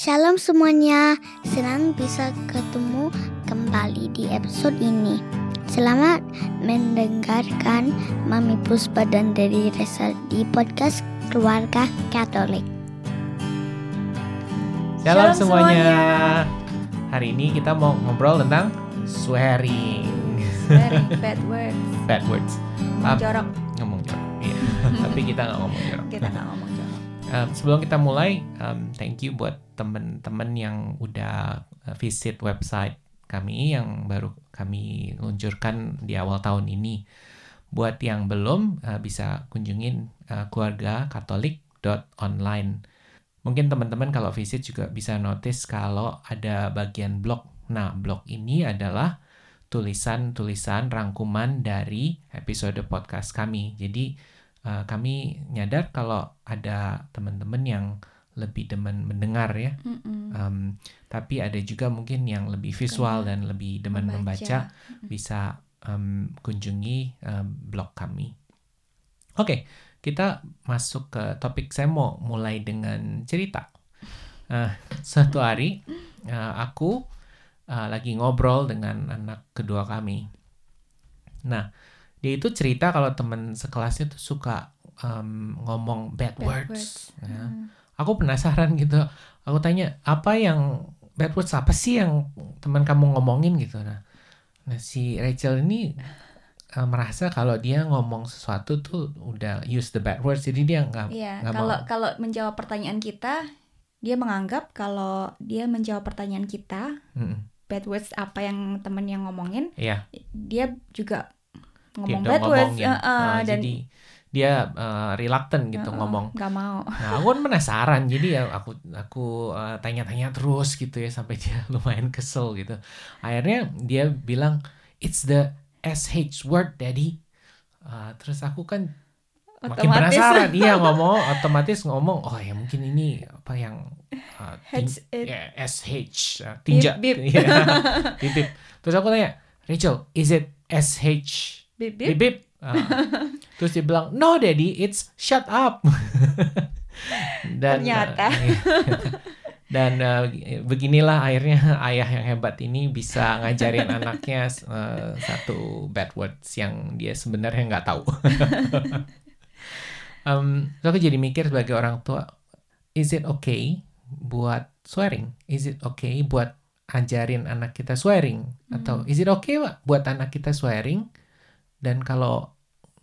Shalom semuanya, senang bisa ketemu kembali di episode ini. Selamat mendengarkan Mami Puspa dan Dedi Resa di podcast Keluarga Katolik. Shalom, Shalom semuanya. semuanya. Hari ini kita mau ngobrol tentang swearing. Very bad words. Bad words. Ngomong jorok. Ngomong jorok. Iya. Tapi kita nggak ngomong jorok. Kita nggak ngomong jorok. Um, sebelum kita mulai, um, thank you buat temen-temen yang udah uh, visit website kami yang baru kami luncurkan di awal tahun ini. Buat yang belum, uh, bisa kunjungin uh, keluarga katolik.online. Mungkin teman-teman kalau visit juga bisa notice kalau ada bagian blog. Nah, blog ini adalah tulisan-tulisan rangkuman dari episode podcast kami. Jadi uh, kami nyadar kalau ada teman-teman yang lebih demen mendengar ya, Mm-mm. Um, tapi ada juga mungkin yang lebih visual dan lebih demen membaca, bisa um, kunjungi um, blog kami. Oke, kita masuk ke topik saya mau mulai dengan cerita. Uh, suatu hari uh, aku uh, lagi ngobrol dengan anak kedua kami. Nah, dia itu cerita kalau teman sekelasnya tuh suka um, ngomong bad, Bad words. words. ya. Mm. Aku penasaran gitu. Aku tanya apa yang bad words apa sih yang teman kamu ngomongin gitu. Nah, nah si Rachel ini uh, merasa kalau dia ngomong sesuatu tuh udah use the bad words, jadi dia nggak Iya, nggak kalau mau. kalau menjawab pertanyaan kita, dia menganggap kalau dia menjawab pertanyaan kita, Mm-mm. bad words apa yang temen yang ngomongin, Iya. dia juga ngomong udah bad words, uh, uh, Nah, dan jadi dia uh, reluctant gitu uh, uh, ngomong. nggak mau. Nah, aku kan penasaran, jadi ya aku aku uh, tanya-tanya terus gitu ya sampai dia lumayan kesel gitu. Akhirnya dia bilang it's the sh word, daddy. Uh, terus aku kan makin Otomatis. penasaran, iya ngomong otomatis ngomong, oh ya mungkin ini apa yang uh, H ya, sh uh, tinja, Bip, bip. Iya, bip, bip. Terus aku tanya, Rachel, is it sh Bip, bip bip. bip. Ah. terus dia bilang, no daddy, it's shut up. dan Ternyata. uh, iya. dan uh, beginilah akhirnya ayah yang hebat ini bisa ngajarin anaknya uh, satu bad words yang dia sebenarnya nggak tahu. um, so aku jadi mikir sebagai orang tua, is it okay buat swearing? Is it okay buat ajarin anak kita swearing? Atau is it okay buat anak kita swearing? Dan kalau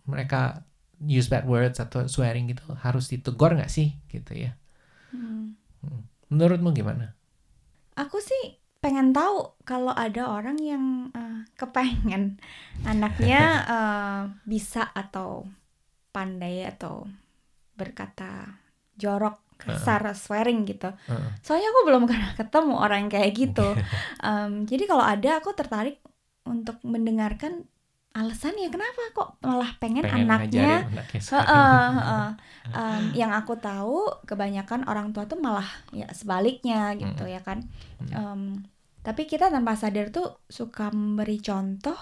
mereka use bad words atau swearing gitu harus ditegur nggak sih gitu ya? Hmm. Menurutmu gimana? Aku sih pengen tahu kalau ada orang yang eh, kepengen anaknya eh, bisa atau pandai atau berkata jorok kasar swearing gitu. Heeh. Soalnya aku belum pernah ketemu orang kayak gitu. Em, jadi kalau ada aku tertarik untuk mendengarkan alasannya kenapa kok malah pengen, Pengen anaknya swearing. Heeh, heeh. Em, yang aku tahu kebanyakan orang tua tuh malah ya sebaliknya gitu ya kan. Em, tapi kita tanpa sadar tuh suka memberi contoh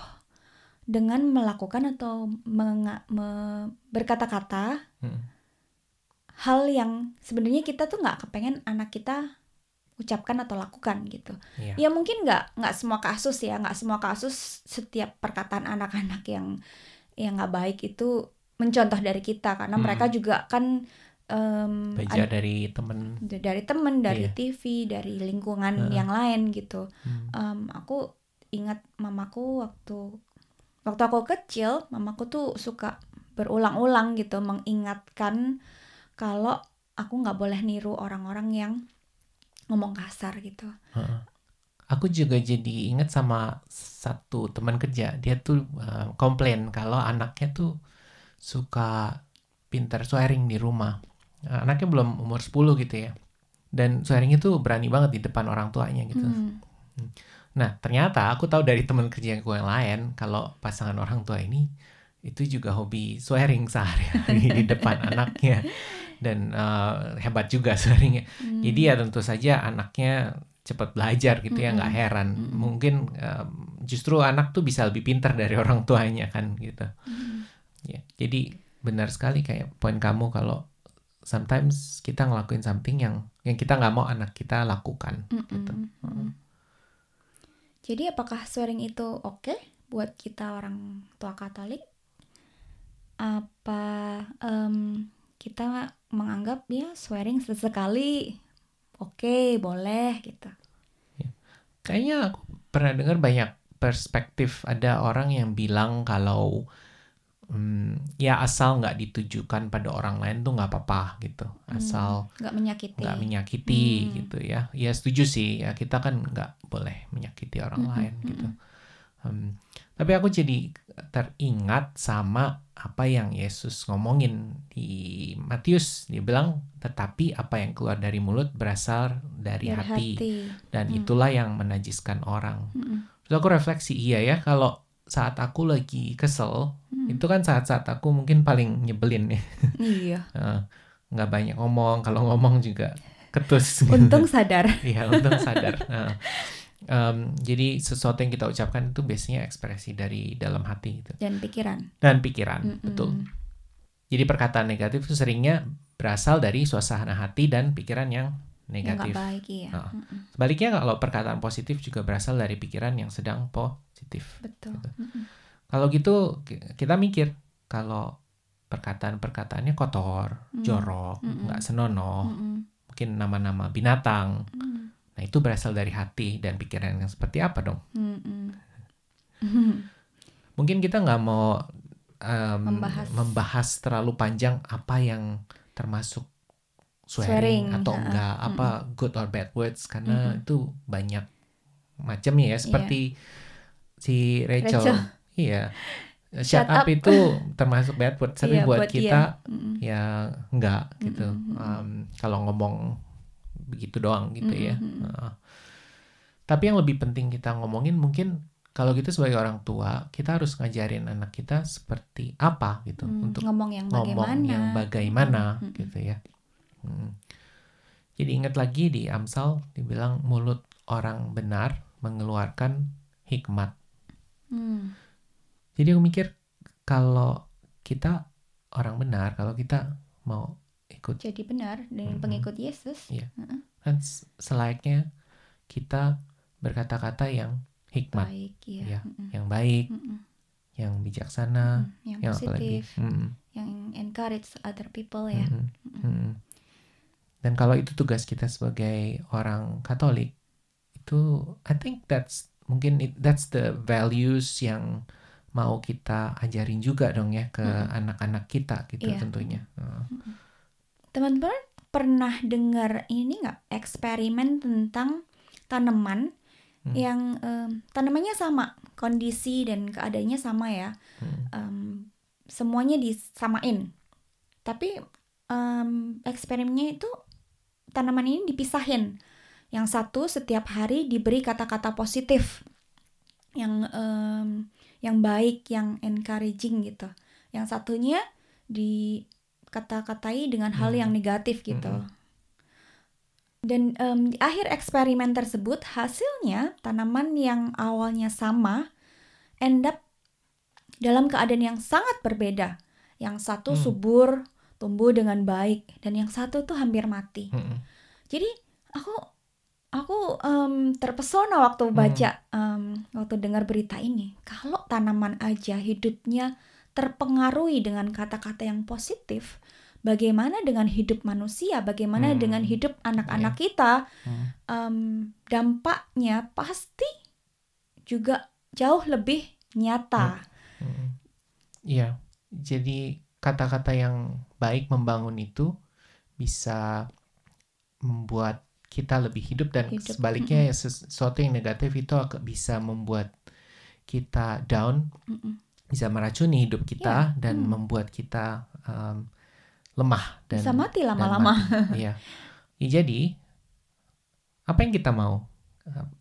dengan melakukan atau menga- me- berkata-kata Hmm. hal yang sebenarnya kita tuh nggak kepengen anak kita ucapkan atau lakukan gitu. Iya. Ya mungkin nggak nggak semua kasus ya, nggak semua kasus setiap perkataan anak-anak yang yang nggak baik itu mencontoh dari kita karena Hmm. mereka juga kan em, Belajar dari temen. dari temen, dari Iya. TV, dari lingkungan Heeh. yang lain gitu. Hmm. Em, aku ingat mamaku waktu waktu aku kecil, mamaku tuh suka berulang-ulang gitu mengingatkan kalau aku nggak boleh niru orang-orang yang ngomong kasar gitu. Aku juga jadi ingat sama satu teman kerja. Dia tuh uh, komplain kalau anaknya tuh suka pinter swearing di rumah. Uh, anaknya belum umur 10 gitu ya. Dan swearingnya tuh berani banget di depan orang tuanya gitu. Hmm. Nah, ternyata aku tahu dari teman kerja gue yang lain kalau pasangan orang tua ini itu juga hobi swearing sehari-hari di depan anaknya dan uh, hebat juga swearingnya. Hmm. Jadi ya tentu saja anaknya cepat belajar gitu ya nggak Mm-mm. heran. Mm-mm. Mungkin um, justru anak tuh bisa lebih pintar dari orang tuanya kan gitu. Hmm. Ya, jadi benar sekali kayak poin kamu kalau sometimes kita ngelakuin something yang yang kita nggak mau anak kita lakukan Mm-mm. gitu. Mm. Jadi apakah swearing itu oke buat kita orang tua Katolik? Apa em, kita menganggap ya swearing sesekali oke boleh gitu? Kayaknya aku pernah dengar banyak perspektif ada orang yang bilang kalau hmm, ya asal nggak ditujukan pada orang lain tuh nggak apa-apa gitu asal Nggak menyakiti. nggak menyakiti Hmm. gitu ya ya setuju sih ya kita kan nggak boleh menyakiti orang Mm-mm, lain gitu Hmm, tapi aku jadi teringat sama apa yang Yesus ngomongin di Matius dia bilang tetapi apa yang keluar dari mulut berasal dari, Dari hati, hati. dan Hmm. itulah yang menajiskan orang Mm-mm. Terus aku refleksi iya ya kalau saat aku lagi kesel Hmm. itu kan saat-saat aku mungkin paling nyebelin ya Iya. Eh, nggak banyak ngomong kalau ngomong juga ketus Untung sadar. Iya, untung sadar. Nah, em, jadi sesuatu yang kita ucapkan itu biasanya ekspresi dari dalam hati gitu. Dan pikiran. dan pikiran, Mm-mm. betul. Jadi perkataan negatif itu seringnya berasal dari suasana hati dan pikiran yang Yang negatif. nggak baik iya. Ah. Mm-mm. Sebaliknya kalau perkataan positif juga berasal dari pikiran yang sedang positif. Betul. Gitu. Mm-mm. Kalau gitu ki- kita mikir kalau perkataan-perkataannya kotor, Mm. jorok, nggak senonoh, Mm-mm. mungkin nama-nama binatang. Mm. Nah, itu berasal dari hati dan pikiran yang seperti apa dong? Mungkin kita nggak mau em, Membahas. membahas terlalu panjang apa yang termasuk Swearing, swearing, atau ha-ha. enggak, apa good or bad words karena Mm-mm. itu banyak macamnya ya seperti si Rachel. Rachel. Iya. Shut Shut, up. up. itu termasuk bad words tapi Iya, buat, kita Mm-mm. ya enggak gitu. Em, kalau ngomong begitu doang gitu ya. Mm-mm, mm-mm. Heeh. Tapi yang lebih penting kita ngomongin mungkin kalau gitu sebagai orang tua kita harus ngajarin anak kita seperti apa gitu Hmm, untuk ngomong yang ngomong bagaimana yang bagaimana Mm-mm. gitu ya. Hmm. Jadi ingat lagi di Amsal dibilang mulut orang benar mengeluarkan hikmat. Hmm. Jadi aku mikir kalau kita orang benar, kalau kita mau ikut jadi benar dengan Mm-mm. pengikut Yesus Iya. Heeh. kan s- selayaknya kita berkata-kata yang hikmat, baik ya Iya. Mm-mm. yang baik, Mm-mm. yang bijaksana, Mm, yang yang apalagi. positif Mm, yang encourage other people ya mm, mm, mm. Dan kalau itu tugas kita sebagai orang Katolik, itu I think that's mungkin it- that's the values yang mau kita ajarin juga dong ya ke anak-anak kita gitu Iya. tentunya. Uh, teman-teman pernah dengar ini nggak? Eksperimen tentang tanaman Hmm. yang em, tanamannya sama kondisi dan keadaannya sama ya. Mm, Em, semuanya disamain. Tapi em, eksperimennya itu tanaman ini dipisahin. Yang satu setiap hari diberi kata-kata positif. Yang em, yang baik yang encouraging gitu. Yang satunya dikata-katai dengan hal Hmm. yang negatif gitu Mm-mm. dan em, di akhir eksperimen tersebut hasilnya tanaman yang awalnya sama end up dalam keadaan yang sangat berbeda. Yang satu Hmm. subur, tumbuh dengan baik, dan yang satu tuh hampir mati. mm, mm. Jadi aku aku em, terpesona waktu Hmm. baca em, waktu dengar berita ini. Kalau tanaman aja hidupnya terpengaruhi dengan kata-kata yang positif, bagaimana dengan hidup manusia? Bagaimana Hmm. dengan hidup anak-anak kita? Hmm. Em, dampaknya pasti juga jauh lebih nyata. Mm. Iya, jadi kata-kata yang baik membangun itu bisa membuat kita lebih hidup dan Hidup, sebaliknya ya sesuatu yang negatif itu bisa membuat kita down, Mm-mm. Bisa meracuni hidup kita dan hmm. membuat kita um, lemah dan Bisa mati lama-lama. Iya. Ya, jadi apa yang kita mau?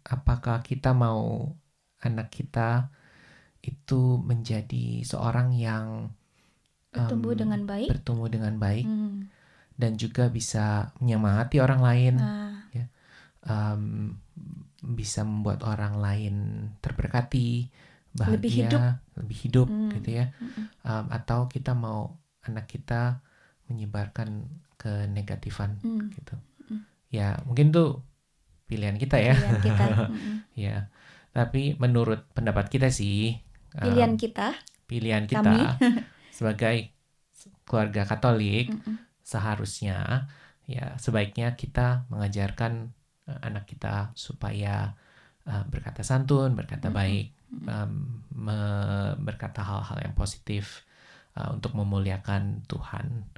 Apakah kita mau anak kita itu menjadi seorang yang Bertumbuh em, dengan baik. bertumbuh dengan baik Hmm. dan juga bisa menyemangati orang lain, Nah, em, bisa membuat orang lain terberkati, bahagia, Lebih hidup. lebih hidup, Hmm. gitu ya. Mm-mm. Em, atau kita mau anak kita menyebarkan kenegatifan Hmm. gitu. Mm. Ya mungkin tuh pilihan kita ya. Pilihan kita. Mm-mm. ya. Tapi menurut pendapat kita sih um, Pilihan kita. pilihan kita Kami. sebagai keluarga Katolik Mm-mm. seharusnya ya sebaiknya kita mengajarkan uh, anak kita supaya uh, berkata santun, berkata Mm-mm. baik, um, berkata hal-hal yang positif uh, untuk memuliakan Tuhan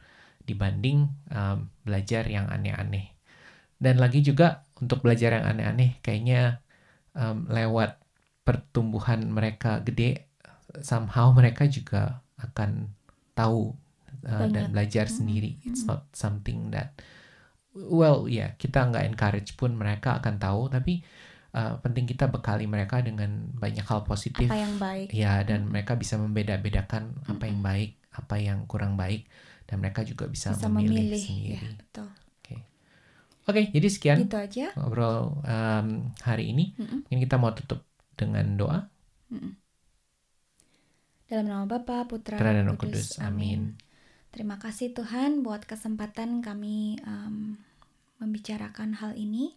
dibanding um, belajar yang aneh-aneh. Dan lagi juga untuk belajar yang aneh-aneh kayaknya um, lewat pertumbuhan mereka gede somehow mereka juga akan tahu uh, dan belajar Mm, sendiri. It's mm. not something that well ya kita nggak encourage pun mereka akan tahu tapi uh, penting kita bekali mereka dengan banyak hal positif Apa yang baik. ya dan Mm. mereka bisa membeda-bedakan apa yang baik apa yang kurang baik dan mereka juga bisa, Bisa memilih, memilih. sendiri. Ya, betul. Oke, jadi sekian Gitu aja. ngobrol um, hari ini. Mm-mm. Mungkin kita mau tutup dengan doa. Mm-mm. Dalam nama Bapa, Putra, Putra dan Roh Roh Kudus. Amin. Terima kasih Tuhan buat kesempatan kami em, membicarakan hal ini.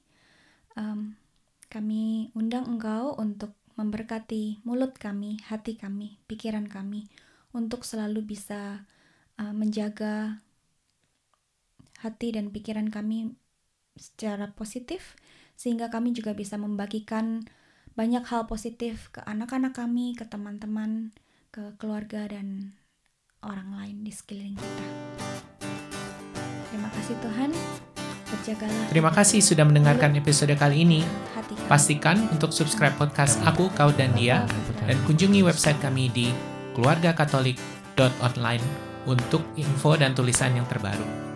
Em, kami undang Engkau untuk memberkati mulut kami, hati kami, pikiran kami, untuk selalu bisa eh, menjaga hati dan pikiran kami secara positif, sehingga kami juga bisa membagikan banyak hal positif ke anak-anak kami, ke teman-teman, ke keluarga, dan orang lain di sekeliling kita. Terima kasih Tuhan, berjagalah Terima kasih sudah mendengarkan episode kali ini. Pastikan untuk subscribe podcast Aku, Kau, dan Dia dan kunjungi website kami di keluargakatolik.online untuk info dan tulisan yang terbaru.